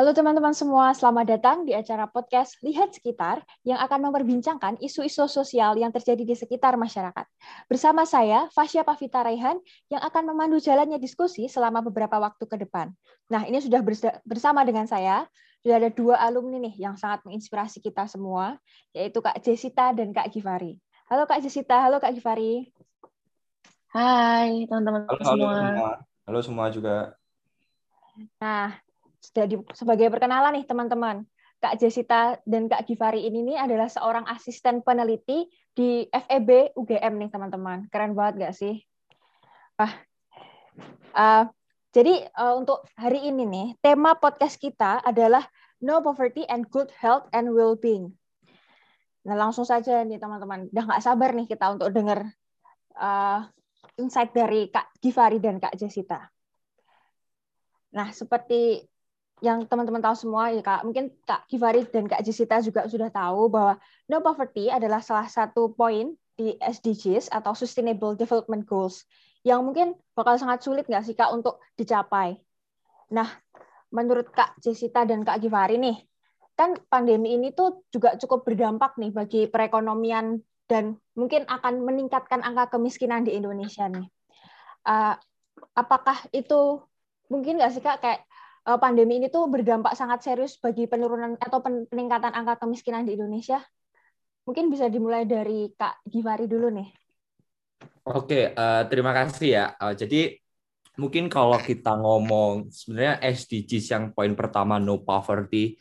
Halo teman-teman semua, selamat datang di acara podcast Lihat Sekitar yang akan memperbincangkan isu-isu sosial yang terjadi di sekitar masyarakat. Bersama saya, Fasya Pavita Raihan, yang akan memandu jalannya diskusi selama beberapa waktu ke depan. Nah, ini sudah bersama dengan saya, sudah ada dua alumni nih yang sangat menginspirasi kita semua, yaitu Kak Jessica dan Kak Givari. Halo Kak Jessica, halo Kak Givari. Hai teman-teman semua. Halo semua. Halo semua juga. Nah, sudah di, sebagai perkenalan nih teman-teman. Kak Jessica dan Kak Givari ini nih adalah seorang asisten peneliti di FEB UGM nih teman-teman. Keren banget gak sih? Ah, uh, jadi uh, untuk hari ini nih tema podcast kita adalah No Poverty and Good Health and Well-being. Nah langsung saja nih teman-teman, udah nggak sabar nih kita untuk dengar uh, insight dari Kak Givari dan Kak Jessica. Nah seperti yang teman-teman tahu semua ya Kak, mungkin Kak Givari dan Kak Jessica juga sudah tahu bahwa no poverty adalah salah satu poin di SDGs atau Sustainable Development Goals yang mungkin bakal sangat sulit nggak sih Kak untuk dicapai. Nah, menurut Kak Jessica dan Kak Givari nih, kan pandemi ini tuh juga cukup berdampak nih bagi perekonomian dan mungkin akan meningkatkan angka kemiskinan di Indonesia nih. Uh, apakah itu mungkin nggak sih Kak kayak pandemi ini tuh berdampak sangat serius bagi penurunan atau peningkatan angka kemiskinan di Indonesia? Mungkin bisa dimulai dari Kak Givari dulu nih. Oke, uh, terima kasih ya. Uh, jadi mungkin kalau kita ngomong sebenarnya SDGs yang poin pertama no poverty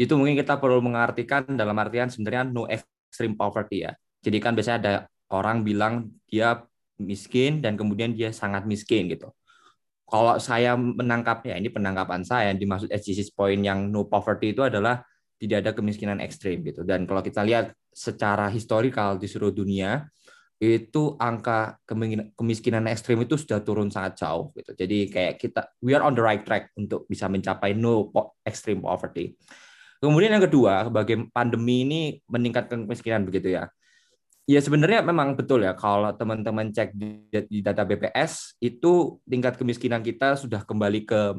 itu mungkin kita perlu mengartikan dalam artian sebenarnya no extreme poverty ya. Jadi kan biasanya ada orang bilang dia miskin dan kemudian dia sangat miskin gitu kalau saya menangkapnya ini penangkapan saya yang dimaksud SDGs point yang no poverty itu adalah tidak ada kemiskinan ekstrim gitu. Dan kalau kita lihat secara historikal di seluruh dunia itu angka kemiskinan ekstrim itu sudah turun sangat jauh gitu. Jadi kayak kita we are on the right track untuk bisa mencapai no extreme poverty. Kemudian yang kedua sebagai pandemi ini meningkatkan kemiskinan begitu ya Ya sebenarnya memang betul ya kalau teman-teman cek di, di data BPS itu tingkat kemiskinan kita sudah kembali ke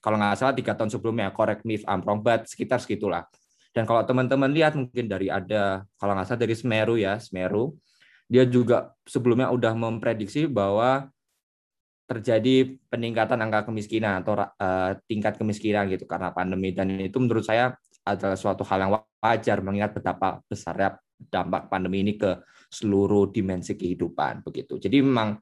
kalau nggak salah tiga tahun sebelumnya correct me if I'm but sekitar segitulah. Dan kalau teman-teman lihat mungkin dari ada kalau nggak salah dari Semeru ya Semeru dia juga sebelumnya udah memprediksi bahwa terjadi peningkatan angka kemiskinan atau uh, tingkat kemiskinan gitu karena pandemi dan itu menurut saya adalah suatu hal yang wajar mengingat betapa besarnya dampak pandemi ini ke seluruh dimensi kehidupan begitu. Jadi memang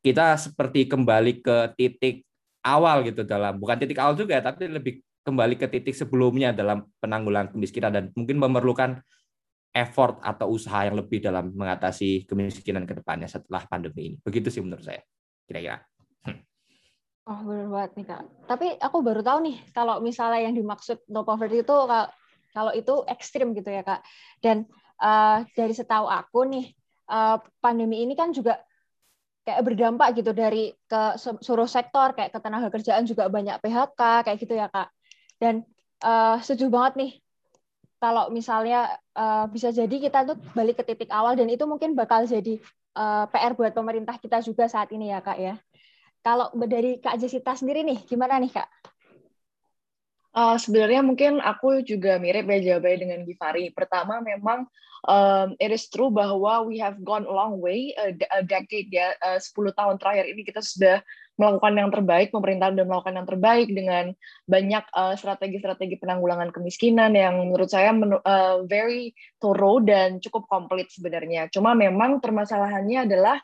kita seperti kembali ke titik awal gitu dalam bukan titik awal juga tapi lebih kembali ke titik sebelumnya dalam penanggulangan kemiskinan dan mungkin memerlukan effort atau usaha yang lebih dalam mengatasi kemiskinan ke depannya setelah pandemi ini. Begitu sih menurut saya. Kira-kira. Hmm. Oh, benar banget nih, Kak. Tapi aku baru tahu nih kalau misalnya yang dimaksud no poverty itu kalau itu ekstrim gitu ya, Kak. Dan uh, dari setahu aku nih uh, pandemi ini kan juga kayak berdampak gitu dari ke seluruh sektor kayak ketenaga kerjaan juga banyak PHK kayak gitu ya kak. Dan uh, setuju banget nih kalau misalnya uh, bisa jadi kita tuh balik ke titik awal dan itu mungkin bakal jadi uh, PR buat pemerintah kita juga saat ini ya kak ya. Kalau dari kak Jessica sendiri nih gimana nih kak Uh, sebenarnya mungkin aku juga mirip ya jawabannya dengan Givari. Pertama memang um, it is true bahwa we have gone a long way, a, a decade ya, uh, 10 tahun terakhir ini kita sudah melakukan yang terbaik, pemerintah sudah melakukan yang terbaik dengan banyak strategi strategi-strategi penanggulangan kemiskinan yang menurut saya menu, uh, very thorough dan cukup komplit sebenarnya. Cuma memang permasalahannya adalah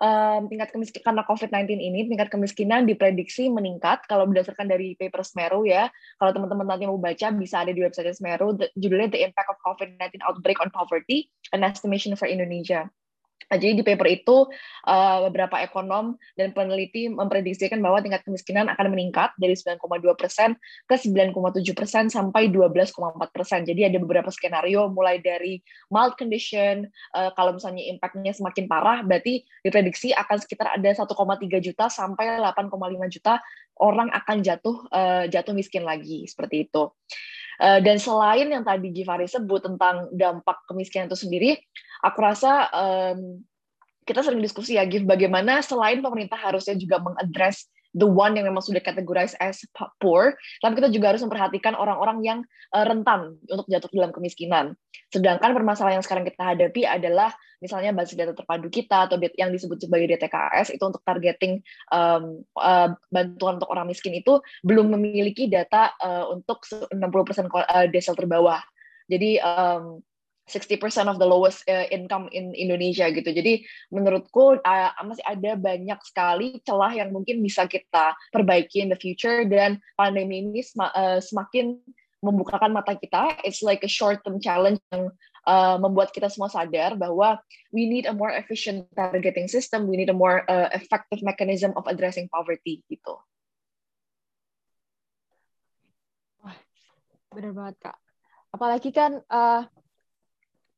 um, tingkat kemiskinan karena COVID-19 ini tingkat kemiskinan diprediksi meningkat kalau berdasarkan dari paper Smeru ya. Kalau teman-teman nanti mau baca bisa ada di website Smeru judulnya The Impact of COVID-19 Outbreak on Poverty: An Estimation for Indonesia. Jadi di paper itu uh, beberapa ekonom dan peneliti memprediksikan bahwa tingkat kemiskinan akan meningkat dari 9,2 persen ke 9,7 persen sampai 12,4 persen. Jadi ada beberapa skenario mulai dari mild condition, uh, kalau misalnya impactnya semakin parah, berarti diprediksi akan sekitar ada 1,3 juta sampai 8,5 juta orang akan jatuh uh, jatuh miskin lagi seperti itu. Uh, dan selain yang tadi Givari sebut tentang dampak kemiskinan itu sendiri, aku rasa um, kita sering diskusi ya, Gif, bagaimana selain pemerintah harusnya juga mengadres the one yang memang sudah categorized as poor, tapi kita juga harus memperhatikan orang-orang yang uh, rentan untuk jatuh dalam kemiskinan. Sedangkan permasalahan yang sekarang kita hadapi adalah misalnya basis data terpadu kita atau yang disebut sebagai DTKS itu untuk targeting um, uh, bantuan untuk orang miskin itu belum memiliki data uh, untuk 60% uh, desel terbawah. Jadi um, 60% of the lowest uh, income in Indonesia gitu. Jadi menurutku uh, masih ada banyak sekali celah yang mungkin bisa kita perbaiki in the future dan pandemi ini sem uh, semakin membukakan mata kita. It's like a short term challenge yang uh, membuat kita semua sadar bahwa we need a more efficient targeting system, we need a more uh, effective mechanism of addressing poverty gitu. Wah, benar banget kak. Apalagi kan uh,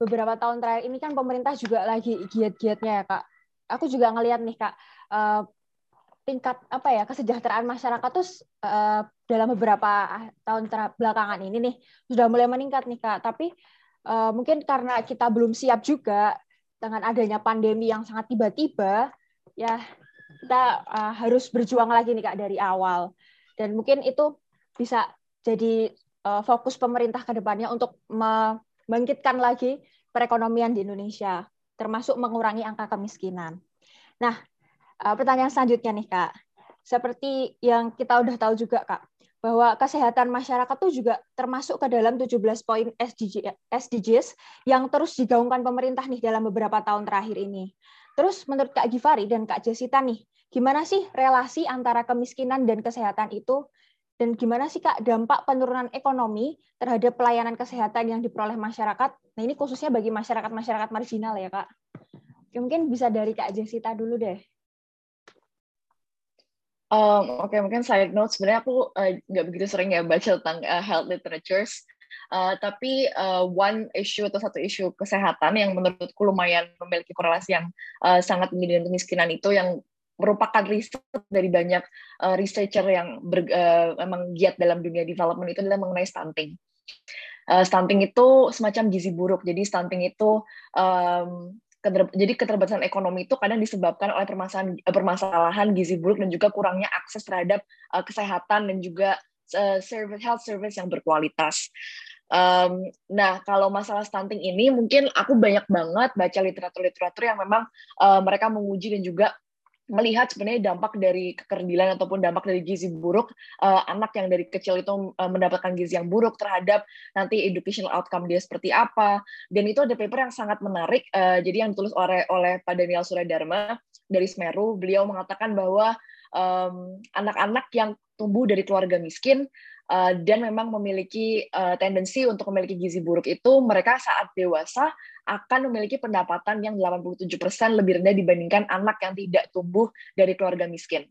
beberapa tahun terakhir ini kan pemerintah juga lagi giat-giatnya ya kak. Aku juga ngelihat nih kak uh, tingkat apa ya kesejahteraan masyarakat tuh uh, dalam beberapa tahun belakangan ini nih sudah mulai meningkat nih kak. Tapi uh, mungkin karena kita belum siap juga dengan adanya pandemi yang sangat tiba-tiba, ya kita harus berjuang lagi nih kak dari awal. Dan mungkin itu bisa jadi fokus pemerintah ke depannya untuk membangkitkan lagi perekonomian di Indonesia, termasuk mengurangi angka kemiskinan. Nah, eh, pertanyaan selanjutnya nih Kak. Seperti yang kita udah tahu juga Kak, bahwa kesehatan masyarakat itu juga termasuk ke dalam 17 poin SDGs yang terus digaungkan pemerintah nih dalam beberapa tahun terakhir ini. Terus menurut Kak Givari dan Kak Jessita nih, gimana sih relasi antara kemiskinan dan kesehatan itu dan gimana sih Kak dampak penurunan ekonomi terhadap pelayanan kesehatan yang diperoleh masyarakat? Nah ini khususnya bagi masyarakat-masyarakat marginal ya Kak. Mungkin bisa dari Kak Jessita dulu deh. Um, Oke, okay, mungkin side note sebenarnya aku uh, nggak begitu sering ya baca tentang uh, health literatures, uh, tapi uh, one issue atau satu isu kesehatan yang menurutku lumayan memiliki korelasi yang uh, sangat tinggi dengan kemiskinan itu yang merupakan riset dari banyak uh, researcher yang ber, uh, memang giat dalam dunia development itu adalah mengenai stunting. Uh, stunting itu semacam gizi buruk. Jadi stunting itu um, keter, jadi keterbatasan ekonomi itu kadang disebabkan oleh permasalahan permasalahan gizi buruk dan juga kurangnya akses terhadap uh, kesehatan dan juga uh, service health service yang berkualitas. Um, nah, kalau masalah stunting ini mungkin aku banyak banget baca literatur-literatur yang memang uh, mereka menguji dan juga melihat sebenarnya dampak dari kekerdilan ataupun dampak dari gizi buruk uh, anak yang dari kecil itu uh, mendapatkan gizi yang buruk terhadap nanti educational outcome dia seperti apa. Dan itu ada paper yang sangat menarik uh, jadi yang ditulis oleh oleh Pak Daniel Suradharma dari Semeru. Beliau mengatakan bahwa anak-anak um, yang tumbuh dari keluarga miskin uh, dan memang memiliki uh, tendensi untuk memiliki gizi buruk itu mereka saat dewasa akan memiliki pendapatan yang 87% lebih rendah dibandingkan anak yang tidak tumbuh dari keluarga miskin.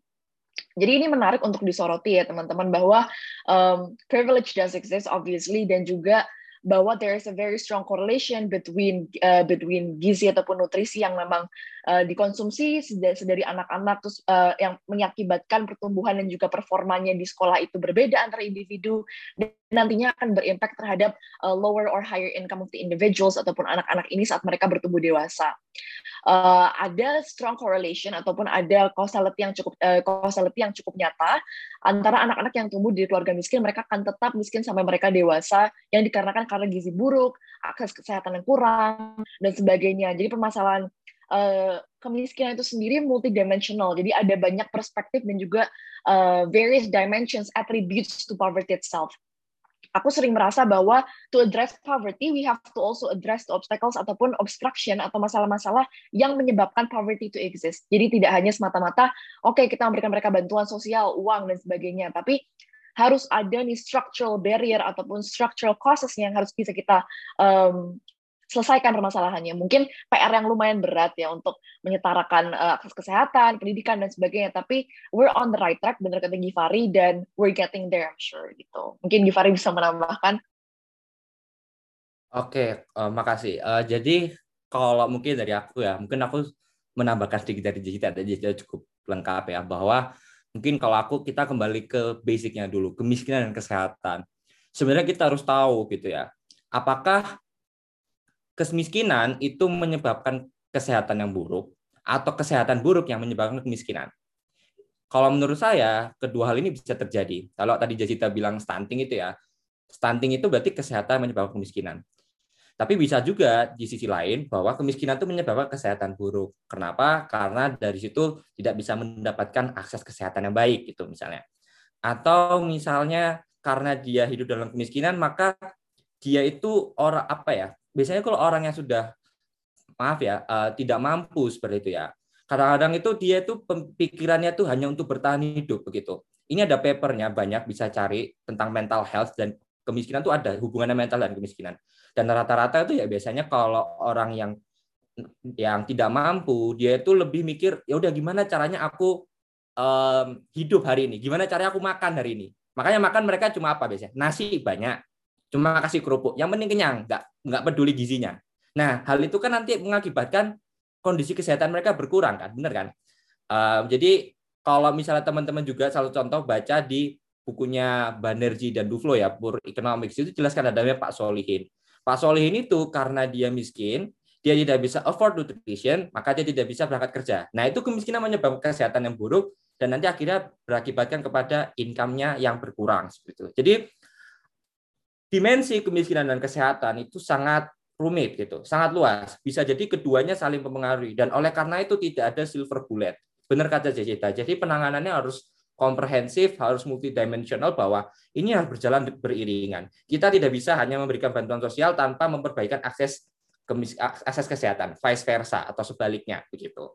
Jadi ini menarik untuk disoroti ya teman-teman bahwa um, privilege does exist obviously dan juga bahwa there is a very strong correlation between uh, between gizi ataupun nutrisi yang memang uh, dikonsumsi sedari anak-anak terus uh, yang mengakibatkan pertumbuhan dan juga performanya di sekolah itu berbeda antara individu dan nantinya akan berimpact terhadap uh, lower or higher income of the individuals ataupun anak-anak ini saat mereka bertumbuh dewasa. Uh, ada strong correlation ataupun ada causality yang cukup uh, causality yang cukup nyata antara anak-anak yang tumbuh di keluarga miskin mereka akan tetap miskin sampai mereka dewasa yang dikarenakan karena gizi buruk, akses kesehatan yang kurang, dan sebagainya. Jadi permasalahan uh, kemiskinan itu sendiri multidimensional. Jadi ada banyak perspektif dan juga uh, various dimensions attributes to poverty itself. Aku sering merasa bahwa to address poverty, we have to also address the obstacles ataupun obstruction atau masalah-masalah yang menyebabkan poverty to exist. Jadi tidak hanya semata-mata, oke okay, kita memberikan mereka bantuan sosial, uang dan sebagainya, tapi harus ada nih structural barrier ataupun structural causes yang harus bisa kita um, selesaikan permasalahannya. Mungkin PR yang lumayan berat ya untuk menyetarakan uh, akses kesehatan, pendidikan dan sebagainya. Tapi we're on the right track, benar kata Givari dan we're getting there, I'm sure gitu. Mungkin Givari bisa menambahkan. Oke, okay, uh, eh, makasih. Uh, jadi kalau mungkin dari aku ya, mungkin aku menambahkan sedikit dari Jessica, tadi cukup lengkap ya bahwa mungkin kalau aku kita kembali ke basicnya dulu kemiskinan dan kesehatan sebenarnya kita harus tahu gitu ya apakah kemiskinan itu menyebabkan kesehatan yang buruk atau kesehatan buruk yang menyebabkan kemiskinan kalau menurut saya kedua hal ini bisa terjadi. Kalau tadi Jessica bilang stunting itu ya, stunting itu berarti kesehatan menyebabkan kemiskinan. Tapi bisa juga di sisi lain bahwa kemiskinan itu menyebabkan kesehatan buruk. Kenapa? Karena dari situ tidak bisa mendapatkan akses kesehatan yang baik gitu misalnya. Atau misalnya karena dia hidup dalam kemiskinan maka dia itu orang apa ya? Biasanya kalau orang yang sudah maaf ya, uh, tidak mampu seperti itu ya kadang-kadang itu dia itu pikirannya tuh hanya untuk bertahan hidup begitu. Ini ada papernya banyak bisa cari tentang mental health dan kemiskinan tuh ada hubungannya mental dan kemiskinan. Dan rata-rata itu ya biasanya kalau orang yang yang tidak mampu dia itu lebih mikir ya udah gimana caranya aku um, hidup hari ini, gimana caranya aku makan hari ini. Makanya makan mereka cuma apa biasanya? Nasi banyak, cuma kasih kerupuk. Yang penting kenyang, nggak nggak peduli gizinya. Nah, hal itu kan nanti mengakibatkan kondisi kesehatan mereka berkurang kan, benar kan? Uh, jadi kalau misalnya teman-teman juga satu contoh baca di bukunya Banerjee dan Duflo ya, Pur Economics itu jelaskan adanya Pak Solihin. Pak Solihin itu karena dia miskin, dia tidak bisa afford nutrition, maka dia tidak bisa berangkat kerja. Nah, itu kemiskinan menyebabkan kesehatan yang buruk dan nanti akhirnya berakibatkan kepada income-nya yang berkurang seperti itu. Jadi dimensi kemiskinan dan kesehatan itu sangat rumit gitu, sangat luas. Bisa jadi keduanya saling mempengaruhi dan oleh karena itu tidak ada silver bullet. Benar kata Jejita. Jadi penanganannya harus komprehensif, harus multidimensional bahwa ini harus berjalan beriringan. Kita tidak bisa hanya memberikan bantuan sosial tanpa memperbaikan akses akses kesehatan, vice versa atau sebaliknya begitu.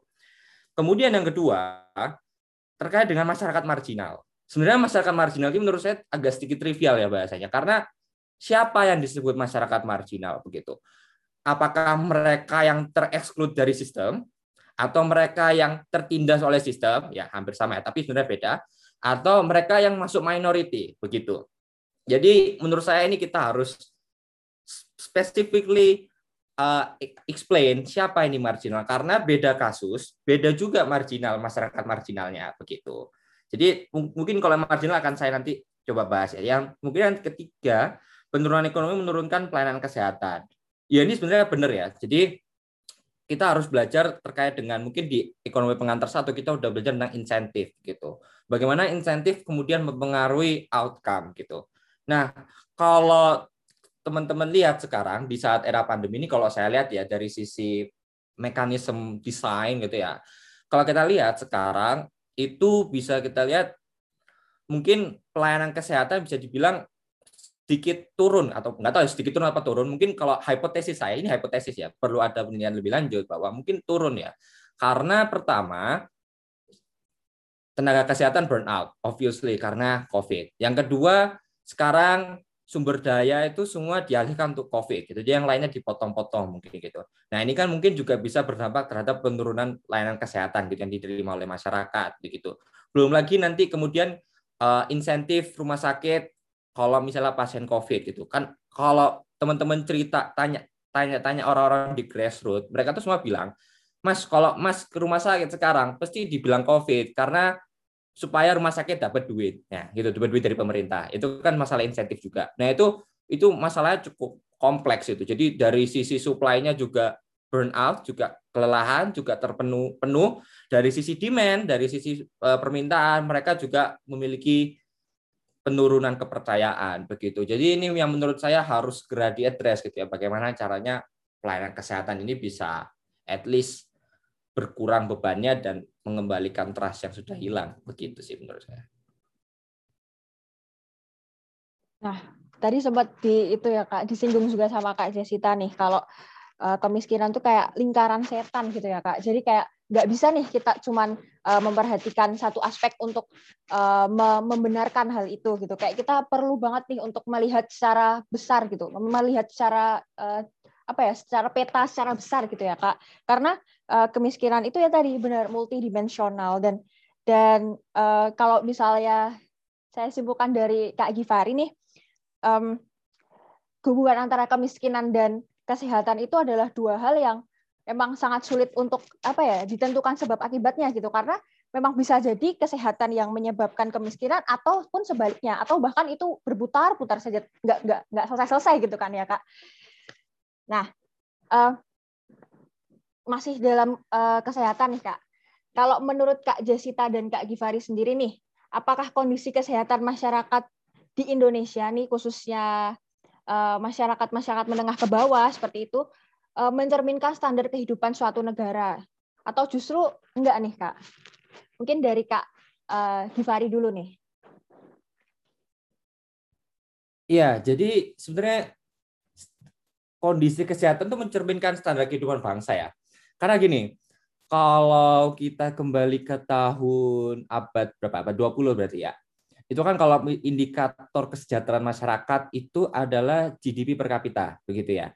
Kemudian yang kedua terkait dengan masyarakat marginal. Sebenarnya masyarakat marginal ini menurut saya agak sedikit trivial ya bahasanya karena siapa yang disebut masyarakat marginal begitu? Apakah mereka yang tereksklud dari sistem atau mereka yang tertindas oleh sistem? Ya, hampir sama ya, tapi sebenarnya beda. Atau mereka yang masuk minority begitu. Jadi menurut saya ini kita harus specifically uh, explain siapa ini marginal karena beda kasus, beda juga marginal masyarakat marginalnya begitu. Jadi mungkin kalau marginal akan saya nanti coba bahas ya. Yang mungkin yang ketiga penurunan ekonomi menurunkan pelayanan kesehatan. Ya ini sebenarnya benar ya. Jadi kita harus belajar terkait dengan mungkin di ekonomi pengantar satu kita udah belajar tentang insentif gitu. Bagaimana insentif kemudian mempengaruhi outcome gitu. Nah, kalau teman-teman lihat sekarang di saat era pandemi ini kalau saya lihat ya dari sisi mekanisme desain gitu ya. Kalau kita lihat sekarang itu bisa kita lihat mungkin pelayanan kesehatan bisa dibilang sedikit turun atau nggak tahu ya, sedikit turun apa turun. Mungkin kalau hipotesis saya ini hipotesis ya perlu ada penelitian lebih lanjut bahwa mungkin turun ya. Karena pertama tenaga kesehatan burnout obviously karena covid. Yang kedua sekarang sumber daya itu semua dialihkan untuk covid gitu. Jadi yang lainnya dipotong-potong mungkin gitu. Nah ini kan mungkin juga bisa berdampak terhadap penurunan layanan kesehatan gitu yang diterima oleh masyarakat begitu. Belum lagi nanti kemudian uh, insentif rumah sakit kalau misalnya pasien COVID gitu kan kalau teman-teman cerita tanya tanya-tanya orang-orang di grassroots mereka tuh semua bilang Mas kalau Mas ke rumah sakit sekarang pasti dibilang COVID karena supaya rumah sakit dapat duit. Ya gitu dapat duit dari pemerintah. Itu kan masalah insentif juga. Nah itu itu masalahnya cukup kompleks itu. Jadi dari sisi supply-nya juga burnout juga kelelahan juga terpenuh penuh. Dari sisi demand dari sisi uh, permintaan mereka juga memiliki penurunan kepercayaan begitu. Jadi ini yang menurut saya harus segera diadres gitu ya. Bagaimana caranya pelayanan kesehatan ini bisa at least berkurang bebannya dan mengembalikan trust yang sudah hilang. Begitu sih menurut saya. Nah, tadi sempat di itu ya Kak disinggung juga sama Kak Jessica nih kalau uh, kemiskinan tuh kayak lingkaran setan gitu ya Kak. Jadi kayak nggak bisa nih kita cuman uh, memperhatikan satu aspek untuk uh, membenarkan hal itu gitu. Kayak kita perlu banget nih untuk melihat secara besar gitu melihat secara uh, apa ya secara peta secara besar gitu ya kak. Karena uh, kemiskinan itu ya tadi benar multidimensional dan dan uh, kalau misalnya saya simpulkan dari kak Givari nih um, hubungan antara kemiskinan dan kesehatan itu adalah dua hal yang memang sangat sulit untuk apa ya ditentukan sebab akibatnya gitu karena memang bisa jadi kesehatan yang menyebabkan kemiskinan ataupun sebaliknya atau bahkan itu berputar-putar saja nggak nggak nggak selesai-selesai gitu kan ya kak. Nah uh, masih dalam uh, kesehatan nih kak. kalau menurut Kak Jasita dan Kak Givari sendiri nih, apakah kondisi kesehatan masyarakat di Indonesia nih khususnya eh, masyarakat-masyarakat menengah ke bawah seperti itu mencerminkan standar kehidupan suatu negara atau justru enggak nih Kak? Mungkin dari Kak uh, Givari dulu nih. Iya, jadi sebenarnya kondisi kesehatan itu mencerminkan standar kehidupan bangsa ya. Karena gini, kalau kita kembali ke tahun abad berapa? Abad 20 berarti ya. Itu kan kalau indikator kesejahteraan masyarakat itu adalah GDP per kapita, begitu ya.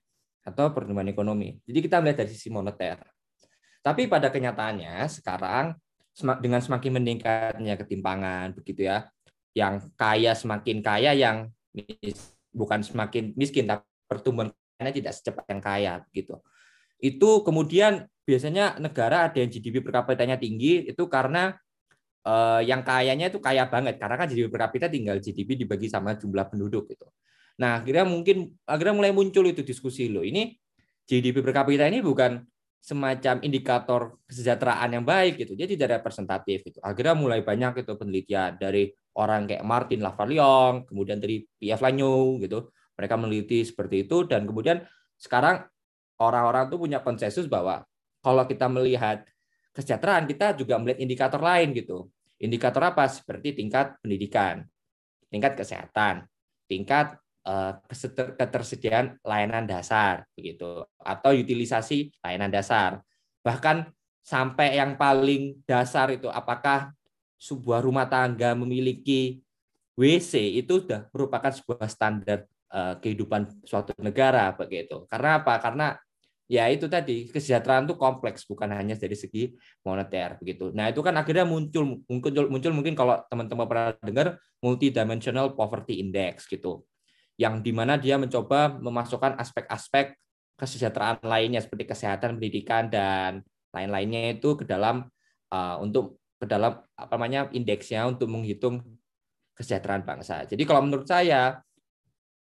Atau pertumbuhan ekonomi. Jadi kita melihat dari sisi moneter. Tapi pada kenyataannya sekarang dengan semakin meningkatnya ketimpangan begitu ya. Yang kaya semakin kaya, yang bukan semakin miskin tapi pertumbuhan tidak secepat yang kaya begitu. Itu kemudian biasanya negara ada yang GDP per kapitanya tinggi itu karena uh, yang kayanya itu kaya banget karena kan GDP per kapita tinggal GDP dibagi sama jumlah penduduk gitu. Nah, akhirnya mungkin akhirnya mulai muncul itu diskusi loh. Ini GDP per kapita ini bukan semacam indikator kesejahteraan yang baik gitu. Jadi tidak representatif gitu. Akhirnya mulai banyak itu penelitian dari orang kayak Martin Lavallion, kemudian dari P.F. Lanyo gitu. Mereka meneliti seperti itu dan kemudian sekarang orang-orang tuh punya konsensus bahwa kalau kita melihat kesejahteraan, kita juga melihat indikator lain gitu. Indikator apa? Seperti tingkat pendidikan, tingkat kesehatan, tingkat ketersediaan layanan dasar begitu atau utilisasi layanan dasar. Bahkan sampai yang paling dasar itu apakah sebuah rumah tangga memiliki WC itu sudah merupakan sebuah standar eh, kehidupan suatu negara begitu. Karena apa? Karena ya itu tadi kesejahteraan itu kompleks bukan hanya dari segi moneter begitu. Nah itu kan akhirnya muncul muncul muncul mungkin kalau teman-teman pernah dengar multidimensional poverty index gitu, yang di mana dia mencoba memasukkan aspek-aspek kesejahteraan lainnya seperti kesehatan, pendidikan dan lain-lainnya itu ke dalam uh, untuk ke dalam apa namanya indeksnya untuk menghitung kesejahteraan bangsa. Jadi kalau menurut saya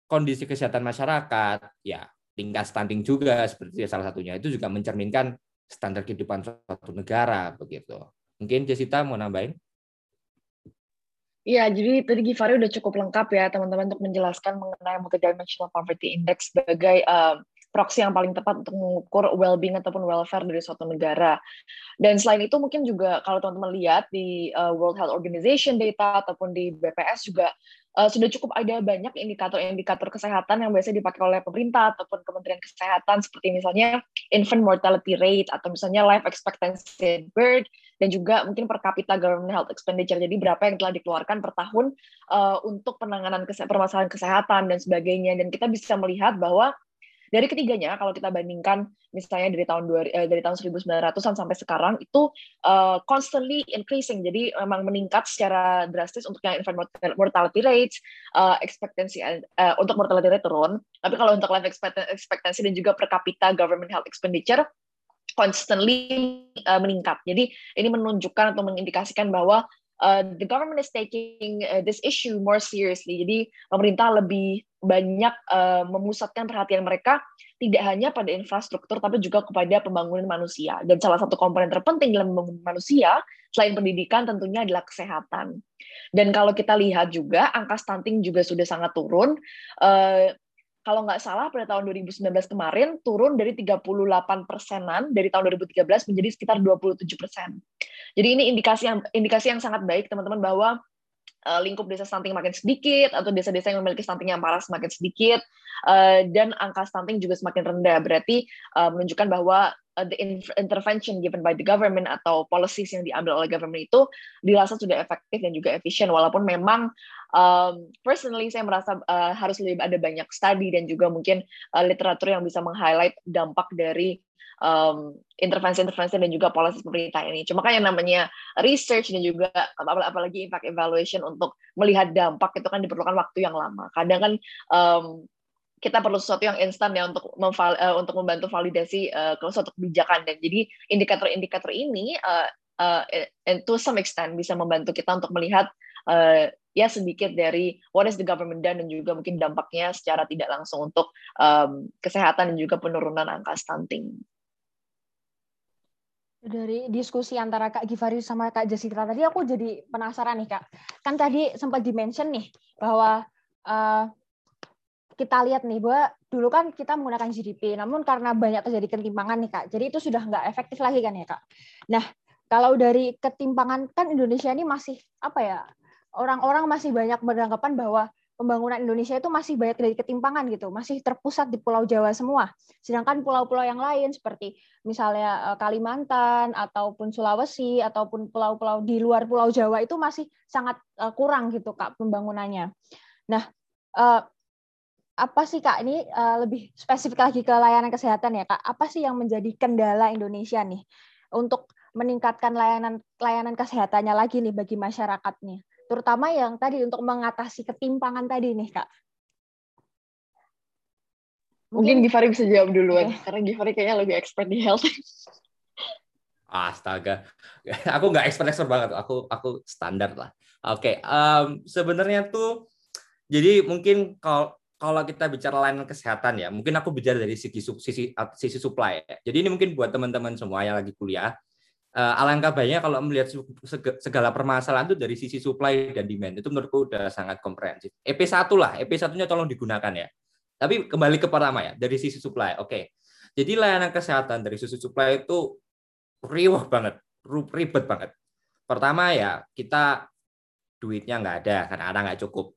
kondisi kesehatan masyarakat ya tingkat stunting juga seperti salah satunya itu juga mencerminkan standar kehidupan suatu negara begitu. Mungkin Jessica mau nambahin? Iya, jadi tadi Givari udah cukup lengkap ya teman-teman untuk menjelaskan mengenai multidimensional poverty index sebagai uh, proxy yang paling tepat untuk mengukur well-being ataupun welfare dari suatu negara. Dan selain itu mungkin juga kalau teman-teman lihat di uh, World Health Organization data ataupun di BPS juga uh, sudah cukup ada banyak indikator-indikator kesehatan yang biasa dipakai oleh pemerintah ataupun Kementerian Kesehatan seperti misalnya infant mortality rate atau misalnya life expectancy birth dan juga mungkin per kapita government health expenditure. Jadi berapa yang telah dikeluarkan per tahun uh, untuk penanganan kese permasalahan kesehatan dan sebagainya. Dan kita bisa melihat bahwa dari ketiganya kalau kita bandingkan misalnya dari tahun dua, eh, dari tahun 1900-an sampai sekarang itu uh, constantly increasing. Jadi memang meningkat secara drastis untuk yang infant mortality rate, uh, expectancy uh, untuk mortality rate turun, tapi kalau untuk life expectancy dan juga per kapita government health expenditure constantly uh, meningkat. Jadi ini menunjukkan atau mengindikasikan bahwa uh, the government is taking uh, this issue more seriously. Jadi pemerintah lebih banyak uh, memusatkan perhatian mereka tidak hanya pada infrastruktur tapi juga kepada pembangunan manusia. Dan salah satu komponen terpenting dalam pembangunan manusia selain pendidikan tentunya adalah kesehatan. Dan kalau kita lihat juga angka stunting juga sudah sangat turun. Uh, kalau nggak salah pada tahun 2019 kemarin turun dari 38 persenan dari tahun 2013 menjadi sekitar 27 persen. Jadi ini indikasi yang indikasi yang sangat baik teman-teman bahwa uh, lingkup desa stunting makin sedikit atau desa-desa yang memiliki stunting yang parah semakin sedikit uh, dan angka stunting juga semakin rendah. Berarti uh, menunjukkan bahwa uh, the intervention given by the government atau policies yang diambil oleh government itu dirasa sudah efektif dan juga efisien walaupun memang um, personally saya merasa uh, harus lebih ada banyak study dan juga mungkin uh, literatur yang bisa meng-highlight dampak dari intervensi-intervensi um, dan juga polisi pemerintah ini. Cuma kan yang namanya research dan juga apalagi impact evaluation untuk melihat dampak itu kan diperlukan waktu yang lama. Kadang kan um, kita perlu sesuatu yang instan ya untuk uh, untuk membantu validasi uh, suatu kebijakan dan jadi indikator-indikator ini uh, uh, to some extent bisa membantu kita untuk melihat uh, ya sedikit dari what is the government done dan juga mungkin dampaknya secara tidak langsung untuk um, kesehatan dan juga penurunan angka stunting. Dari diskusi antara Kak Givari sama Kak Jessica tadi aku jadi penasaran nih Kak. Kan tadi sempat dimention nih bahwa uh, kita lihat nih bahwa dulu kan kita menggunakan GDP, namun karena banyak terjadi ketimpangan nih Kak, jadi itu sudah nggak efektif lagi kan ya Kak. Nah, kalau dari ketimpangan kan Indonesia ini masih apa ya, orang-orang masih banyak beranggapan bahwa pembangunan Indonesia itu masih banyak dari ketimpangan gitu, masih terpusat di Pulau Jawa semua. Sedangkan pulau-pulau yang lain seperti misalnya eh, Kalimantan ataupun Sulawesi ataupun pulau-pulau di luar Pulau Jawa itu masih sangat eh, kurang gitu Kak pembangunannya. Nah, eh, apa sih Kak ini lebih spesifik lagi ke layanan kesehatan ya Kak? Apa sih yang menjadi kendala Indonesia nih untuk meningkatkan layanan layanan kesehatannya lagi nih bagi masyarakat nih? terutama yang tadi untuk mengatasi ketimpangan tadi nih kak. Mungkin, Mungkin Givari bisa jawab duluan, okay. karena Givari kayaknya lebih expert di health. Astaga, aku nggak expert-expert banget, aku aku standar lah. Oke, okay. um, sebenarnya tuh, jadi mungkin kalau kalau kita bicara layanan kesehatan ya, mungkin aku bicara dari sisi sisi sisi supply. Ya. Jadi ini mungkin buat teman-teman semua yang lagi kuliah, uh, alangkah baiknya kalau melihat segala permasalahan itu dari sisi supply dan demand itu menurutku udah sangat komprehensif. EP1 lah, EP1-nya tolong digunakan ya. Tapi kembali ke pertama ya, dari sisi supply. Oke. Okay. Jadi layanan kesehatan dari sisi supply itu riuh banget, ribet banget. Pertama ya, kita duitnya nggak ada, karena ada nggak cukup.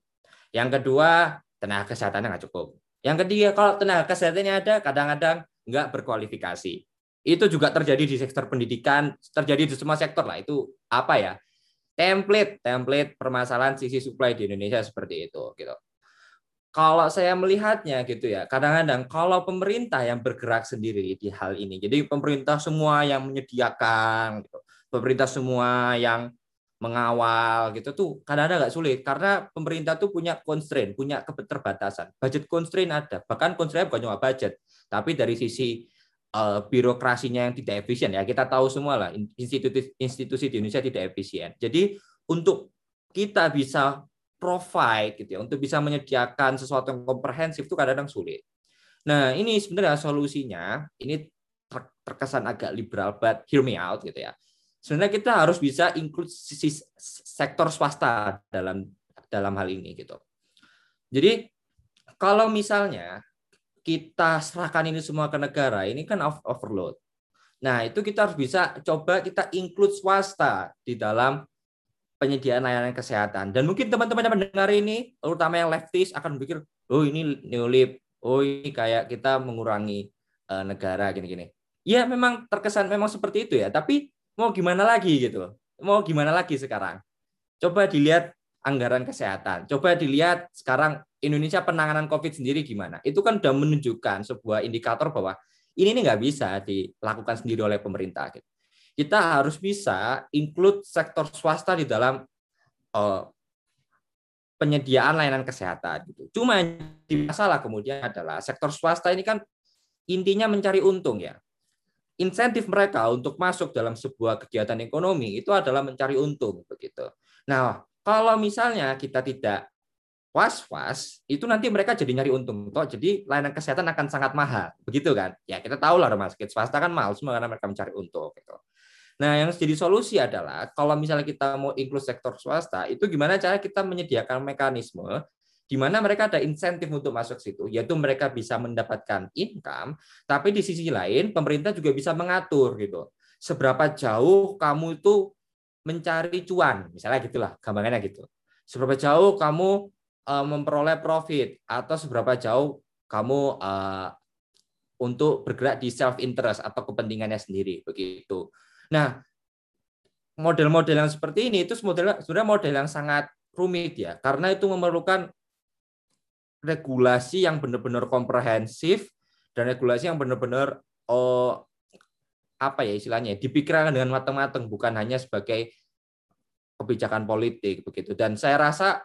Yang kedua, tenaga kesehatannya nggak cukup. Yang ketiga, kalau tenaga kesehatannya ada, kadang-kadang nggak berkualifikasi itu juga terjadi di sektor pendidikan, terjadi di semua sektor lah. Itu apa ya? Template, template permasalahan sisi supply di Indonesia seperti itu gitu. Kalau saya melihatnya gitu ya, kadang-kadang kalau pemerintah yang bergerak sendiri di hal ini, jadi pemerintah semua yang menyediakan, gitu, pemerintah semua yang mengawal gitu tuh kadang-kadang nggak sulit. Karena pemerintah tuh punya constraint, punya keterbatasan. Budget constraint ada, bahkan constraint bukan cuma budget, tapi dari sisi uh, birokrasinya yang tidak efisien ya. Kita tahu semua lah institusi institusi di Indonesia tidak efisien. Jadi untuk kita bisa provide gitu ya untuk bisa menyediakan sesuatu yang komprehensif itu kadang-kadang sulit. Nah ini sebenarnya solusinya. Ini terkesan agak liberal but hear me out gitu ya sebenarnya kita harus bisa include sisi sektor swasta dalam dalam hal ini gitu jadi kalau misalnya kita serahkan ini semua ke negara, ini kan overload. Nah, itu kita harus bisa coba kita include swasta di dalam penyediaan layanan kesehatan. Dan mungkin teman-teman yang mendengar ini, terutama yang leftis, akan berpikir, oh ini neolib, oh ini kayak kita mengurangi uh, negara gini-gini. Ya memang terkesan memang seperti itu ya, tapi mau gimana lagi gitu? Mau gimana lagi sekarang? Coba dilihat anggaran kesehatan. Coba dilihat sekarang Indonesia penanganan COVID sendiri gimana? Itu kan sudah menunjukkan sebuah indikator bahwa ini nggak bisa dilakukan sendiri oleh pemerintah. Gitu. Kita harus bisa include sektor swasta di dalam uh, penyediaan layanan kesehatan. Gitu. Cuma masalah kemudian adalah sektor swasta ini kan intinya mencari untung ya. Insentif mereka untuk masuk dalam sebuah kegiatan ekonomi itu adalah mencari untung begitu. Nah, kalau misalnya kita tidak was-was, itu nanti mereka jadi nyari untung. Toh, jadi layanan kesehatan akan sangat mahal. Begitu kan? Ya kita tahu lah rumah sakit swasta kan mahal semua karena mereka mencari untung. Gitu. Nah, yang jadi solusi adalah kalau misalnya kita mau inklusi sektor swasta, itu gimana cara kita menyediakan mekanisme di mana mereka ada insentif untuk masuk situ, yaitu mereka bisa mendapatkan income, tapi di sisi lain pemerintah juga bisa mengatur gitu. Seberapa jauh kamu itu mencari cuan, misalnya gitulah, gambarannya gitu. Seberapa jauh kamu uh, memperoleh profit atau seberapa jauh kamu uh, untuk bergerak di self interest atau kepentingannya sendiri begitu. Nah, model-model yang seperti ini itu sudah model yang sangat rumit ya karena itu memerlukan regulasi yang benar-benar komprehensif dan regulasi yang benar-benar oh, apa ya istilahnya dipikirkan dengan matang-matang bukan hanya sebagai kebijakan politik begitu dan saya rasa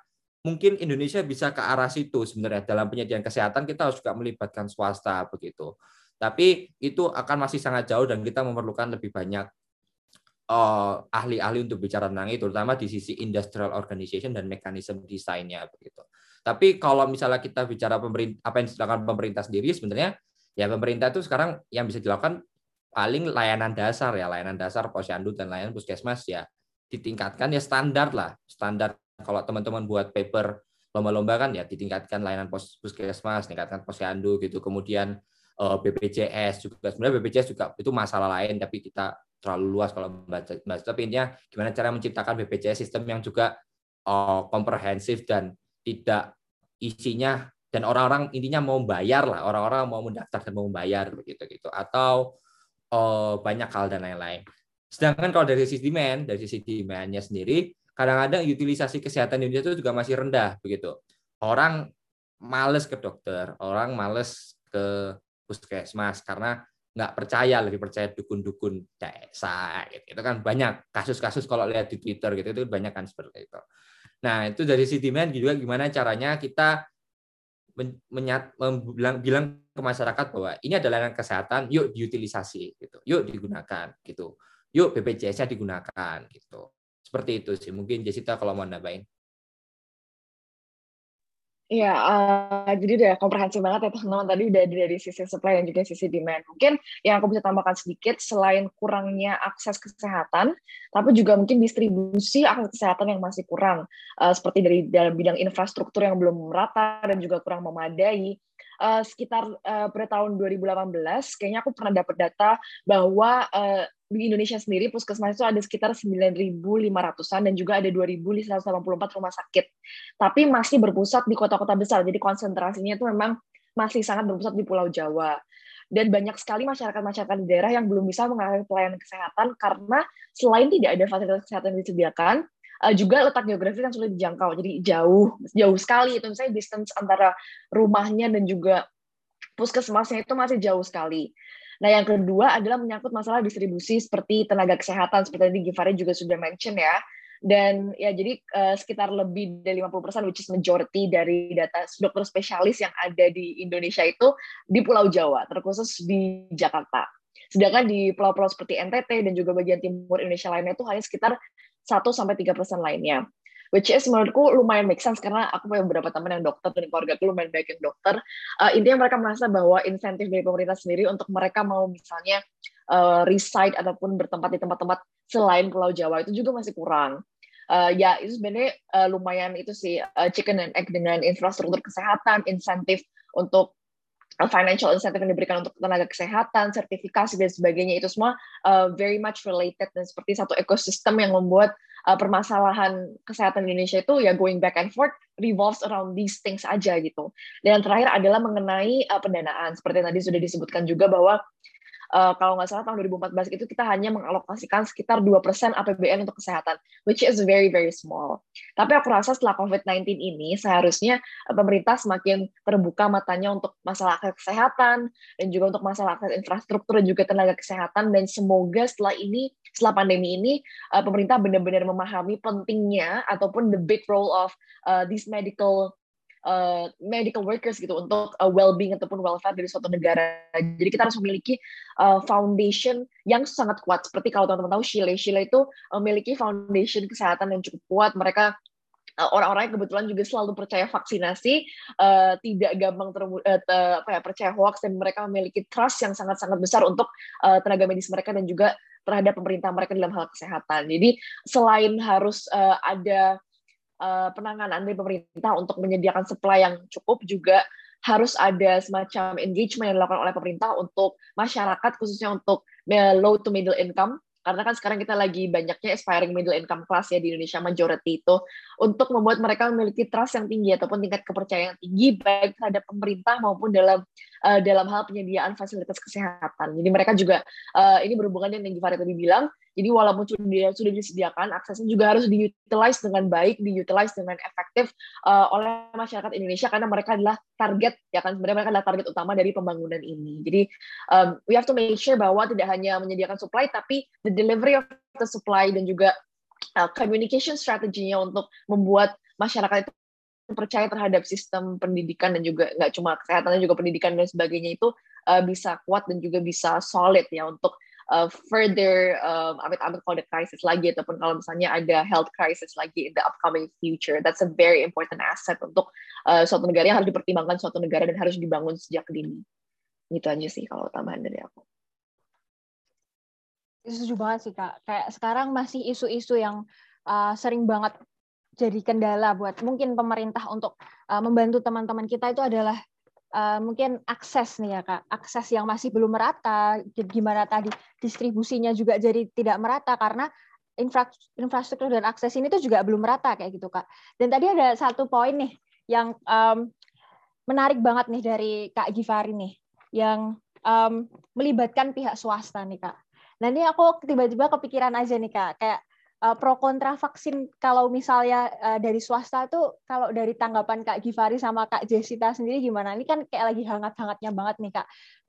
mungkin Indonesia bisa ke arah situ sebenarnya dalam penyediaan kesehatan kita harus juga melibatkan swasta begitu. Tapi itu akan masih sangat jauh dan kita memerlukan lebih banyak eh, ahli-ahli uh, untuk bicara tentang itu, terutama di sisi industrial organization dan mekanisme desainnya begitu. Tapi kalau misalnya kita bicara pemerintah apa yang dilakukan pemerintah sendiri sebenarnya ya pemerintah itu sekarang yang bisa dilakukan paling layanan dasar ya, layanan dasar posyandu dan layanan puskesmas ya. Ditingkatkan ya standar lah, standar. Kalau teman-teman buat paper lomba-lomba kan ya ditingkatkan layanan pos puskesmas, tingkatkan posyandu gitu. Kemudian eh, BPJS juga sebenarnya BPJS juga itu masalah lain tapi kita terlalu luas kalau membaca tapi intinya gimana cara menciptakan BPJS sistem yang juga uh, komprehensif dan tidak isinya dan orang-orang intinya mau bayar lah orang-orang mau mendaftar dan mau membayar begitu gitu atau uh, banyak hal dan lain-lain sedangkan kalau dari sisi demand dari sisi demandnya sendiri kadang-kadang utilisasi kesehatan di Indonesia itu juga masih rendah begitu. Orang males ke dokter, orang males ke puskesmas karena nggak percaya lebih percaya dukun-dukun desa gitu. itu kan banyak kasus-kasus kalau lihat di Twitter gitu itu banyak kan seperti itu nah itu dari demand juga gimana caranya kita menyat, bilang, bilang ke masyarakat bahwa ini adalah layanan kesehatan yuk diutilisasi gitu yuk digunakan gitu yuk BPJS-nya digunakan gitu seperti itu sih. Mungkin Jessica kalau mau nambahin. Iya, uh, jadi udah komprehensif banget ya teman-teman tadi udah dari sisi supply dan juga sisi demand. Mungkin yang aku bisa tambahkan sedikit selain kurangnya akses kesehatan, tapi juga mungkin distribusi akses kesehatan yang masih kurang, uh, seperti dari dalam bidang infrastruktur yang belum merata dan juga kurang memadai. Uh, sekitar uh, pada tahun 2018, kayaknya aku pernah dapat data bahwa uh, di Indonesia sendiri puskesmas itu ada sekitar 9.500-an dan juga ada 2.184 rumah sakit. Tapi masih berpusat di kota-kota besar. Jadi konsentrasinya itu memang masih sangat berpusat di Pulau Jawa. Dan banyak sekali masyarakat-masyarakat di daerah yang belum bisa mengakses pelayanan kesehatan karena selain tidak ada fasilitas kesehatan yang disediakan, eh, juga letak geografis yang sulit dijangkau. Jadi jauh, jauh sekali itu misalnya distance antara rumahnya dan juga puskesmasnya itu masih jauh sekali. Nah, yang kedua adalah menyangkut masalah distribusi seperti tenaga kesehatan, seperti tadi Givari juga sudah mention ya. Dan ya jadi uh, sekitar lebih dari 50% which is majority dari data dokter spesialis yang ada di Indonesia itu di Pulau Jawa, terkhusus di Jakarta. Sedangkan di pulau-pulau seperti NTT dan juga bagian timur Indonesia lainnya itu hanya sekitar 1 sampai 3% lainnya which is menurutku lumayan make sense karena aku punya beberapa teman yang dokter dan keluarga aku lumayan banyak yang dokter. Uh, intinya mereka merasa bahwa insentif dari pemerintah sendiri untuk mereka mau misalnya uh, reside ataupun bertempat di tempat-tempat selain Pulau Jawa itu juga masih kurang. Uh, ya itu sebenarnya uh, lumayan itu sih uh, chicken and egg dengan infrastruktur kesehatan insentif untuk financial incentive yang diberikan untuk tenaga kesehatan, sertifikasi dan sebagainya itu semua uh, very much related dan seperti satu ekosistem yang membuat uh, permasalahan kesehatan Indonesia itu ya going back and forth revolves around these things aja gitu. Dan yang terakhir adalah mengenai uh, pendanaan. Seperti tadi sudah disebutkan juga bahwa uh, kalau nggak salah tahun 2014 itu kita hanya mengalokasikan sekitar 2% APBN untuk kesehatan, which is very very small. Tapi aku rasa setelah COVID-19 ini seharusnya pemerintah semakin terbuka matanya untuk masalah kesehatan dan juga untuk masalah infrastruktur dan juga tenaga kesehatan dan semoga setelah ini setelah pandemi ini uh, pemerintah benar-benar memahami pentingnya ataupun the big role of uh, these medical uh, medical workers gitu untuk uh, well-being ataupun welfare dari suatu negara. Jadi kita harus memiliki uh, foundation yang sangat kuat. Seperti kalau teman-teman tahu Chile, Chile itu memiliki foundation kesehatan yang cukup kuat. Mereka orang-orang yang kebetulan juga selalu percaya vaksinasi, uh, tidak gampang ter, uh, apa ya, percaya hoax dan mereka memiliki trust yang sangat-sangat besar untuk uh, tenaga medis mereka dan juga terhadap pemerintah mereka dalam hal kesehatan. Jadi selain harus uh, ada uh, penanganan dari pemerintah untuk menyediakan supply yang cukup juga harus ada semacam engagement yang dilakukan oleh pemerintah untuk masyarakat khususnya untuk low to middle income. Karena kan sekarang kita lagi banyaknya aspiring middle income class ya di Indonesia majority itu untuk membuat mereka memiliki trust yang tinggi ataupun tingkat kepercayaan tinggi baik terhadap pemerintah maupun dalam uh, dalam hal penyediaan fasilitas kesehatan. Jadi mereka juga uh, ini berhubungan dengan yang Givari tadi bilang jadi walaupun sudah sudah disediakan, aksesnya juga harus diutilize dengan baik, diutilize dengan efektif uh, oleh masyarakat Indonesia karena mereka adalah target ya kan sebenarnya mereka adalah target utama dari pembangunan ini. Jadi um, we have to make sure bahwa tidak hanya menyediakan supply tapi the delivery of the supply dan juga uh, communication strateginya untuk membuat masyarakat itu percaya terhadap sistem pendidikan dan juga nggak cuma kesehatan juga pendidikan dan sebagainya itu uh, bisa kuat dan juga bisa solid ya untuk uh, further um, amit-amit kalau ada crisis lagi ataupun kalau misalnya ada health crisis lagi in the upcoming future. That's a very important asset untuk uh, suatu negara yang harus dipertimbangkan suatu negara dan harus dibangun sejak dini. Gitu aja sih kalau tambahan dari aku. Setuju banget sih kak. Kayak sekarang masih isu-isu yang uh, sering banget jadi kendala buat mungkin pemerintah untuk uh, membantu teman-teman kita itu adalah uh, mungkin akses nih ya kak, akses yang masih belum merata. Gimana tadi distribusinya juga jadi tidak merata karena infrastruktur dan akses ini tuh juga belum merata kayak gitu kak. Dan tadi ada satu poin nih yang um, menarik banget nih dari kak Givari nih, yang um, melibatkan pihak swasta nih kak. Ini aku tiba-tiba kepikiran aja nih kak, kayak uh, pro kontra vaksin kalau misalnya uh, dari swasta tuh kalau dari tanggapan Kak Givari sama Kak Jessica sendiri gimana? Ini kan kayak lagi hangat-hangatnya banget nih Kak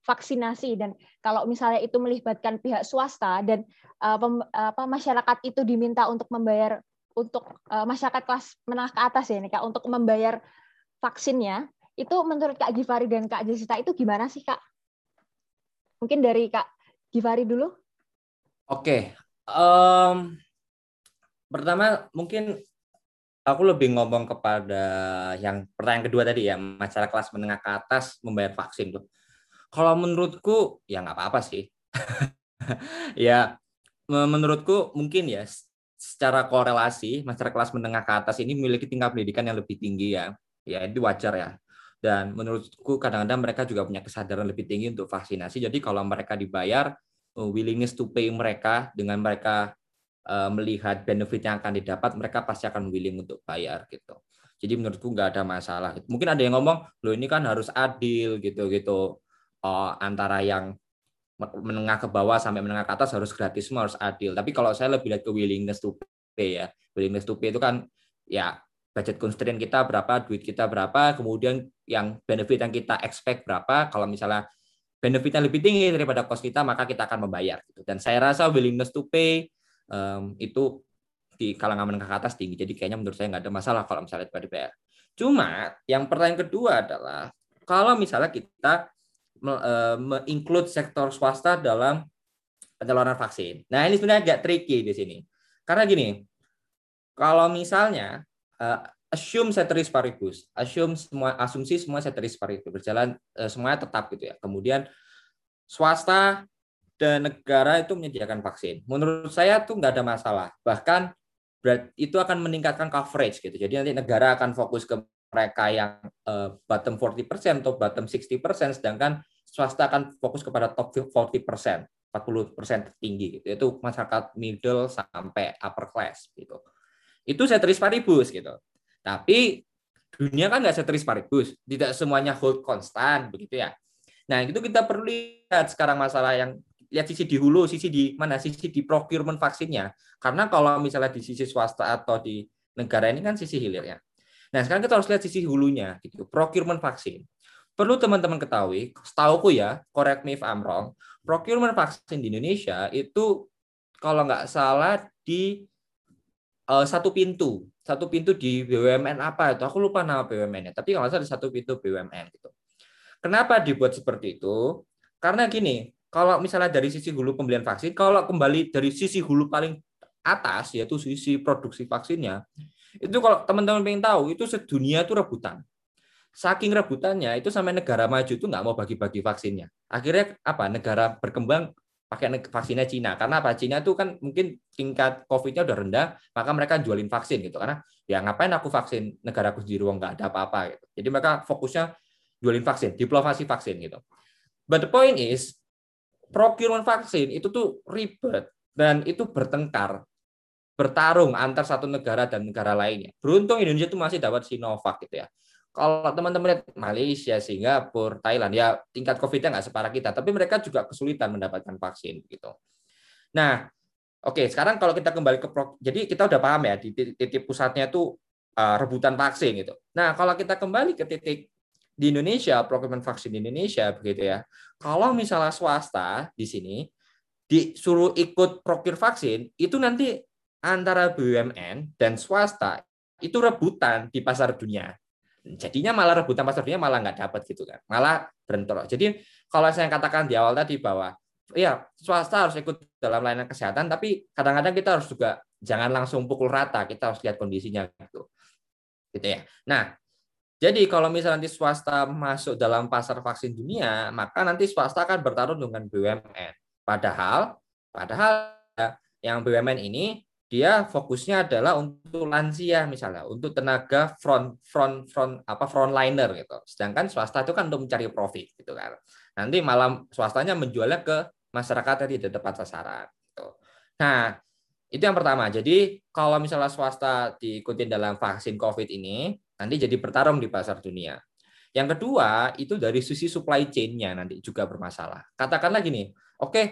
vaksinasi dan kalau misalnya itu melibatkan pihak swasta dan uh, pem, apa masyarakat itu diminta untuk membayar untuk uh, masyarakat kelas menengah ke atas ya nih Kak untuk membayar vaksinnya itu menurut Kak Givari dan Kak Jessica itu gimana sih Kak? Mungkin dari Kak Givari dulu. Oke, um, pertama mungkin aku lebih ngomong kepada yang pertanyaan kedua tadi ya, masyarakat kelas menengah ke atas membayar vaksin tuh. Kalau menurutku ya nggak apa-apa sih. ya menurutku mungkin ya secara korelasi masyarakat kelas menengah ke atas ini memiliki tingkat pendidikan yang lebih tinggi ya. Ya itu wajar ya. Dan menurutku kadang-kadang mereka juga punya kesadaran lebih tinggi untuk vaksinasi. Jadi kalau mereka dibayar Uh, willingness to pay mereka dengan mereka melihat benefit yang akan didapat, mereka pasti akan willing untuk bayar gitu. Jadi menurutku nggak ada masalah. Mungkin ada yang ngomong, lo ini kan harus adil gitu-gitu uh, antara yang menengah ke bawah sampai menengah ke atas harus gratis semua harus adil. Tapi kalau saya lebih lihat ke willingness to pay ya. Willingness to pay itu kan ya budget constraint kita berapa, duit kita berapa, kemudian yang benefit yang kita expect berapa. Kalau misalnya benefitnya lebih tinggi daripada cost kita, maka kita akan membayar. Gitu. Dan saya rasa willingness to pay um, itu di kalangan menengah ke atas tinggi. Jadi kayaknya menurut saya nggak ada masalah kalau misalnya itu dibayar. Cuma yang pertanyaan kedua adalah kalau misalnya kita menginclude sektor swasta dalam penyaluran vaksin. Nah ini sebenarnya agak tricky di sini. Karena gini, kalau misalnya uh, assume ceteris paribus, assume semua asumsi semua ceteris paribus berjalan uh, semuanya tetap gitu ya. Kemudian swasta negara itu menyediakan vaksin. Menurut saya tuh nggak ada masalah. Bahkan itu akan meningkatkan coverage gitu. Jadi nanti negara akan fokus ke mereka yang uh, bottom 40% atau bottom 60%, sedangkan swasta akan fokus kepada top 40%, 40% tertinggi gitu. Itu masyarakat middle sampai upper class gitu. Itu ceteris paribus gitu. Tapi dunia kan nggak seteris paribus, tidak semuanya hold konstan begitu ya. Nah itu kita perlu lihat sekarang masalah yang lihat sisi di hulu, sisi di mana, sisi di procurement vaksinnya. Karena kalau misalnya di sisi swasta atau di negara ini kan sisi hilirnya. Nah sekarang kita harus lihat sisi hulunya, gitu. Procurement vaksin. Perlu teman-teman ketahui, setauku ya, correct me if I'm wrong, procurement vaksin di Indonesia itu kalau nggak salah di uh, satu pintu satu pintu di BUMN apa itu aku lupa nama BUMN-nya tapi kalau salah di satu pintu BUMN gitu kenapa dibuat seperti itu karena gini kalau misalnya dari sisi hulu pembelian vaksin kalau kembali dari sisi hulu paling atas yaitu sisi produksi vaksinnya itu kalau teman-teman ingin tahu itu sedunia itu rebutan. Saking rebutannya itu sampai negara maju itu nggak mau bagi-bagi vaksinnya. Akhirnya apa? Negara berkembang pakai vaksinnya Cina. Karena apa? Cina tuh kan mungkin tingkat COVID-nya udah rendah maka mereka jualin vaksin gitu. Karena ya ngapain aku vaksin? Negara aku sendiri uang nggak ada apa-apa gitu. Jadi mereka fokusnya jualin vaksin diplomasi vaksin gitu. But the point is procurement vaksin itu tuh ribet dan itu bertengkar bertarung antar satu negara dan negara lainnya beruntung Indonesia tuh masih dapat Sinovac gitu ya kalau teman-teman lihat Malaysia, Singapura, Thailand, ya tingkat COVID-nya nggak separah kita, tapi mereka juga kesulitan mendapatkan vaksin gitu. Nah, oke, okay, sekarang kalau kita kembali ke jadi kita udah paham ya di titik pusatnya itu uh, rebutan vaksin gitu. Nah, kalau kita kembali ke titik di Indonesia, procurement vaksin di Indonesia begitu ya. Kalau misalnya swasta di sini disuruh ikut procure vaksin, itu nanti antara BUMN dan swasta itu rebutan di pasar dunia. Jadinya malah rebutan pasar dunia malah nggak dapat gitu kan. Malah bentrok. Jadi kalau saya katakan di awal tadi bahwa ya swasta harus ikut dalam layanan kesehatan tapi kadang-kadang kita harus juga jangan langsung pukul rata kita harus lihat kondisinya gitu. Gitu ya. Nah jadi kalau misalnya nanti swasta masuk dalam pasar vaksin dunia maka nanti swasta akan bertarung dengan BUMN padahal padahal yang BUMN ini dia fokusnya adalah untuk lansia misalnya, untuk tenaga front front front apa frontliner gitu. Sedangkan swasta itu kan untuk mencari profit gitu kan. Nanti malam swastanya menjualnya ke masyarakat yang tidak tepat sasaran. Gitu. Nah, itu yang pertama. Jadi kalau misalnya swasta diikuti dalam vaksin COVID ini, nanti jadi bertarung di pasar dunia. Yang kedua, itu dari sisi supply chain-nya nanti juga bermasalah. Katakanlah gini, oke, okay,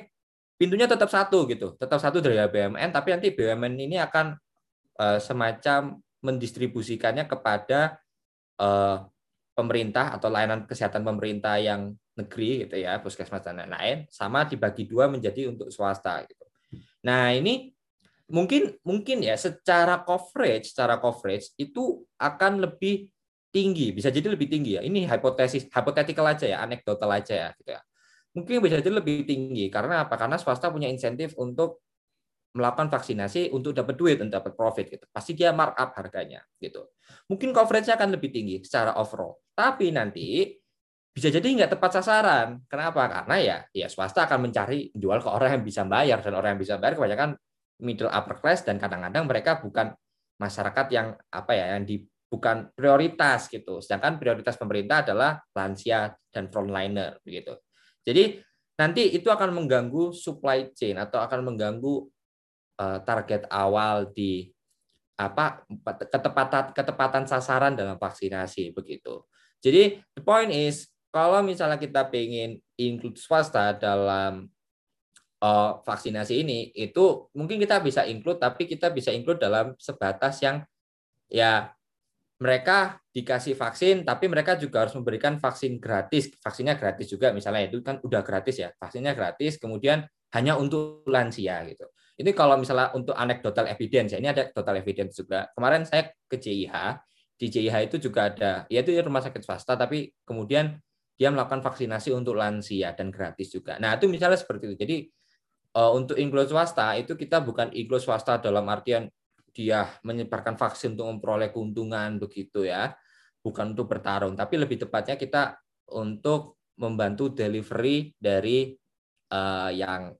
pintunya tetap satu gitu, tetap satu dari BUMN, tapi nanti BUMN ini akan uh, semacam mendistribusikannya kepada uh, pemerintah atau layanan kesehatan pemerintah yang negeri gitu ya, puskesmas dan lain-lain, sama dibagi dua menjadi untuk swasta gitu. Nah ini mungkin mungkin ya secara coverage, secara coverage itu akan lebih tinggi, bisa jadi lebih tinggi ya. Ini hipotesis, hypothetical aja ya, anekdotal aja ya, gitu ya mungkin bisa jadi lebih tinggi karena apa? Karena swasta punya insentif untuk melakukan vaksinasi untuk dapat duit dan dapat profit gitu. Pasti dia markup harganya gitu. Mungkin coverage-nya akan lebih tinggi secara overall. Tapi nanti bisa jadi nggak tepat sasaran. Kenapa? Karena ya ya swasta akan mencari jual ke orang yang bisa bayar dan orang yang bisa bayar kebanyakan middle upper class dan kadang-kadang mereka bukan masyarakat yang apa ya yang di bukan prioritas gitu. Sedangkan prioritas pemerintah adalah lansia dan frontliner begitu. Jadi nanti itu akan mengganggu supply chain atau akan mengganggu uh, target awal di apa ketepatan ketepatan sasaran dalam vaksinasi begitu. Jadi the point is kalau misalnya kita pengen include swasta dalam uh, vaksinasi ini itu mungkin kita bisa include tapi kita bisa include dalam sebatas yang ya mereka dikasih vaksin, tapi mereka juga harus memberikan vaksin gratis. Vaksinnya gratis juga, misalnya itu kan udah gratis ya, vaksinnya gratis, kemudian hanya untuk lansia gitu. Ini kalau misalnya untuk anekdotal evidence ya, ini ada total evidence juga. Kemarin saya ke CIH, di CIH itu juga ada, yaitu rumah sakit swasta, tapi kemudian dia melakukan vaksinasi untuk lansia dan gratis juga. Nah itu misalnya seperti itu. Jadi untuk inklusi swasta itu kita bukan inklusi swasta dalam artian dia menyebarkan vaksin untuk memperoleh keuntungan begitu ya, bukan untuk bertarung, tapi lebih tepatnya kita untuk membantu delivery dari uh, yang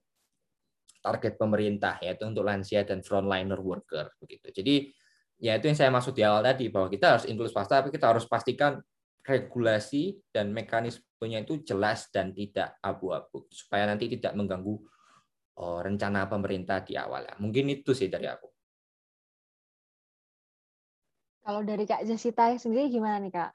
target pemerintah yaitu untuk lansia dan frontliner worker begitu. Jadi ya itu yang saya maksud di awal tadi bahwa kita harus inklusif swasta tapi kita harus pastikan regulasi dan mekanismenya itu jelas dan tidak abu-abu supaya nanti tidak mengganggu oh, rencana pemerintah di awal ya. Mungkin itu sih dari aku. Kalau dari Kak Jasita sendiri gimana nih Kak?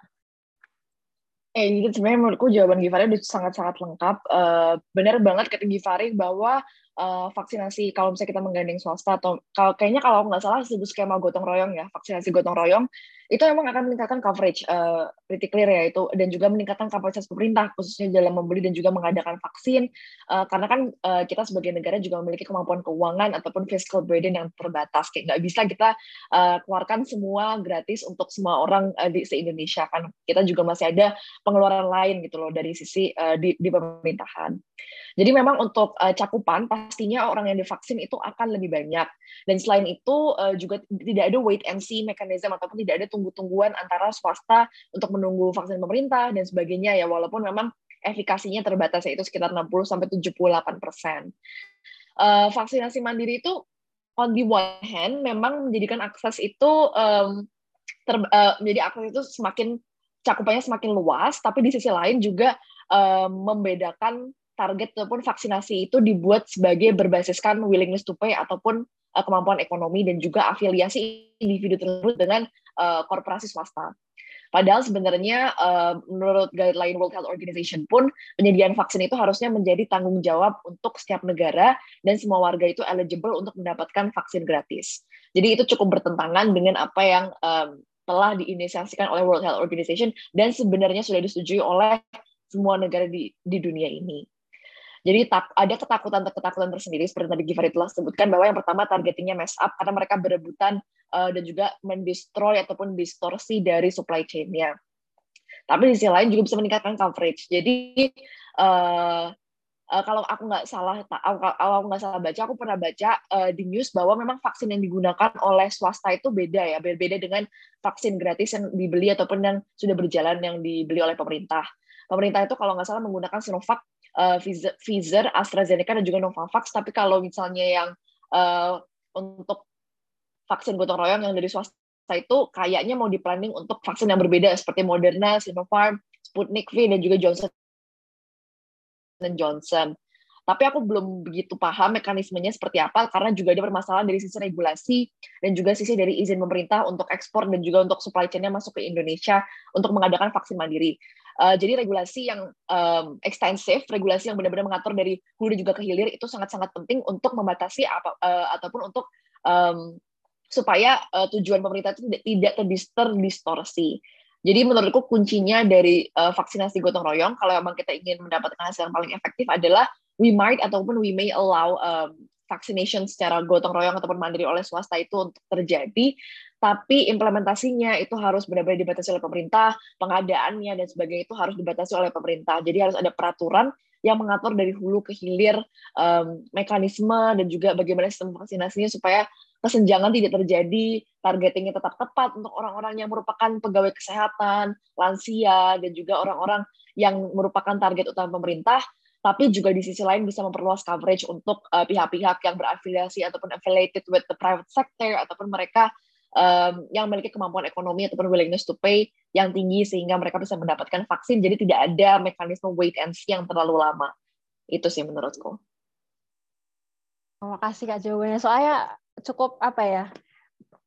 Eh, jadi sebenarnya menurutku jawaban Givari udah sangat-sangat lengkap. Uh, benar banget kata Givari bahwa uh, vaksinasi kalau misalnya kita menggandeng swasta atau kalau kayaknya kalau nggak salah disebut skema gotong royong ya, vaksinasi gotong royong. Itu memang akan meningkatkan coverage uh, pretty clear ya itu dan juga meningkatkan kapasitas pemerintah khususnya dalam membeli dan juga mengadakan vaksin. Uh, karena kan uh, kita sebagai negara juga memiliki kemampuan keuangan ataupun fiscal burden yang terbatas. Kayak nggak bisa kita uh, keluarkan semua gratis untuk semua orang uh, di se Indonesia kan. Kita juga masih ada pengeluaran lain gitu loh dari sisi uh, di, di pemerintahan. Jadi memang untuk uh, cakupan pastinya orang yang divaksin itu akan lebih banyak. Dan selain itu uh, juga tidak ada wait and see mechanism ataupun tidak ada tunggu-tungguan antara swasta untuk menunggu vaksin pemerintah dan sebagainya ya walaupun memang efikasinya terbatas yaitu sekitar 60 sampai 78 persen. Uh, vaksinasi mandiri itu on the one hand memang menjadikan akses itu um, ter, uh, menjadi akses itu semakin cakupannya semakin luas, tapi di sisi lain juga um, membedakan target ataupun vaksinasi itu dibuat sebagai berbasiskan willingness to pay ataupun uh, kemampuan ekonomi dan juga afiliasi individu tersebut dengan uh, korporasi swasta. Padahal sebenarnya uh, menurut guideline World Health Organization pun penyediaan vaksin itu harusnya menjadi tanggung jawab untuk setiap negara dan semua warga itu eligible untuk mendapatkan vaksin gratis. Jadi itu cukup bertentangan dengan apa yang um, telah diinisiasikan oleh World Health Organization dan sebenarnya sudah disetujui oleh semua negara di, di dunia ini. Jadi tak, ada ketakutan-ketakutan tersendiri seperti tadi Givari telah sebutkan bahwa yang pertama targetingnya mess up karena mereka berebutan uh, dan juga mendestroy ataupun distorsi dari supply chain-nya. Tapi di sisi lain juga bisa meningkatkan coverage. Jadi uh, uh, kalau aku nggak salah, kalau aku nggak salah baca, aku pernah baca uh, di news bahwa memang vaksin yang digunakan oleh swasta itu beda ya, berbeda dengan vaksin gratis yang dibeli ataupun yang sudah berjalan yang dibeli oleh pemerintah. Pemerintah itu kalau nggak salah menggunakan Sinovac uh, Pfizer, AstraZeneca dan juga Novavax. Tapi kalau misalnya yang uh, untuk vaksin gotong royong yang dari swasta itu kayaknya mau di planning untuk vaksin yang berbeda seperti Moderna, Sinopharm, Sputnik V dan juga Johnson Johnson. Tapi aku belum begitu paham mekanismenya seperti apa karena juga ada permasalahan dari sisi regulasi dan juga sisi dari izin pemerintah untuk ekspor dan juga untuk supply chain-nya masuk ke Indonesia untuk mengadakan vaksin mandiri. Uh, jadi regulasi yang um, ekstensif, regulasi yang benar-benar mengatur dari hulu juga ke hilir itu sangat-sangat penting untuk membatasi apa uh, ataupun untuk um, supaya uh, tujuan pemerintah itu tidak, tidak terdistorsi. Jadi menurutku kuncinya dari uh, vaksinasi gotong royong kalau memang kita ingin mendapatkan hasil yang paling efektif adalah we might ataupun we may allow um, vaccination secara gotong royong ataupun mandiri oleh swasta itu untuk terjadi, tapi implementasinya itu harus benar-benar dibatasi oleh pemerintah, pengadaannya dan sebagainya itu harus dibatasi oleh pemerintah. Jadi harus ada peraturan yang mengatur dari hulu ke hilir um, mekanisme dan juga bagaimana sistem vaksinasinya supaya kesenjangan tidak terjadi, targetingnya tetap tepat untuk orang-orang yang merupakan pegawai kesehatan, lansia, dan juga orang-orang yang merupakan target utama pemerintah, tapi juga di sisi lain bisa memperluas coverage untuk uh, pihak-pihak yang berafiliasi ataupun affiliated with the private sector ataupun mereka um, yang memiliki kemampuan ekonomi ataupun willingness to pay yang tinggi sehingga mereka bisa mendapatkan vaksin. Jadi tidak ada mekanisme wait and see yang terlalu lama. Itu sih menurutku. Terima kasih Kak jawabannya. Soalnya cukup apa ya?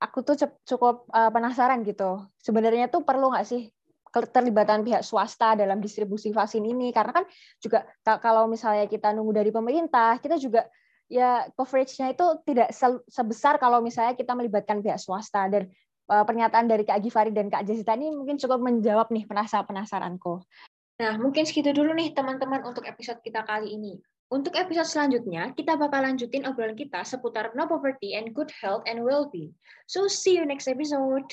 Aku tuh cukup uh, penasaran gitu. Sebenarnya tuh perlu nggak sih keterlibatan pihak swasta dalam distribusi vaksin ini karena kan juga kalau misalnya kita nunggu dari pemerintah kita juga ya coverage-nya itu tidak sebesar kalau misalnya kita melibatkan pihak swasta dan uh, pernyataan dari Kak Givari dan Kak Jessica ini mungkin cukup menjawab nih penasaran-penasaranku. Nah, mungkin segitu dulu nih teman-teman untuk episode kita kali ini. Untuk episode selanjutnya, kita bakal lanjutin obrolan kita seputar no poverty and good health and well-being. So, see you next episode.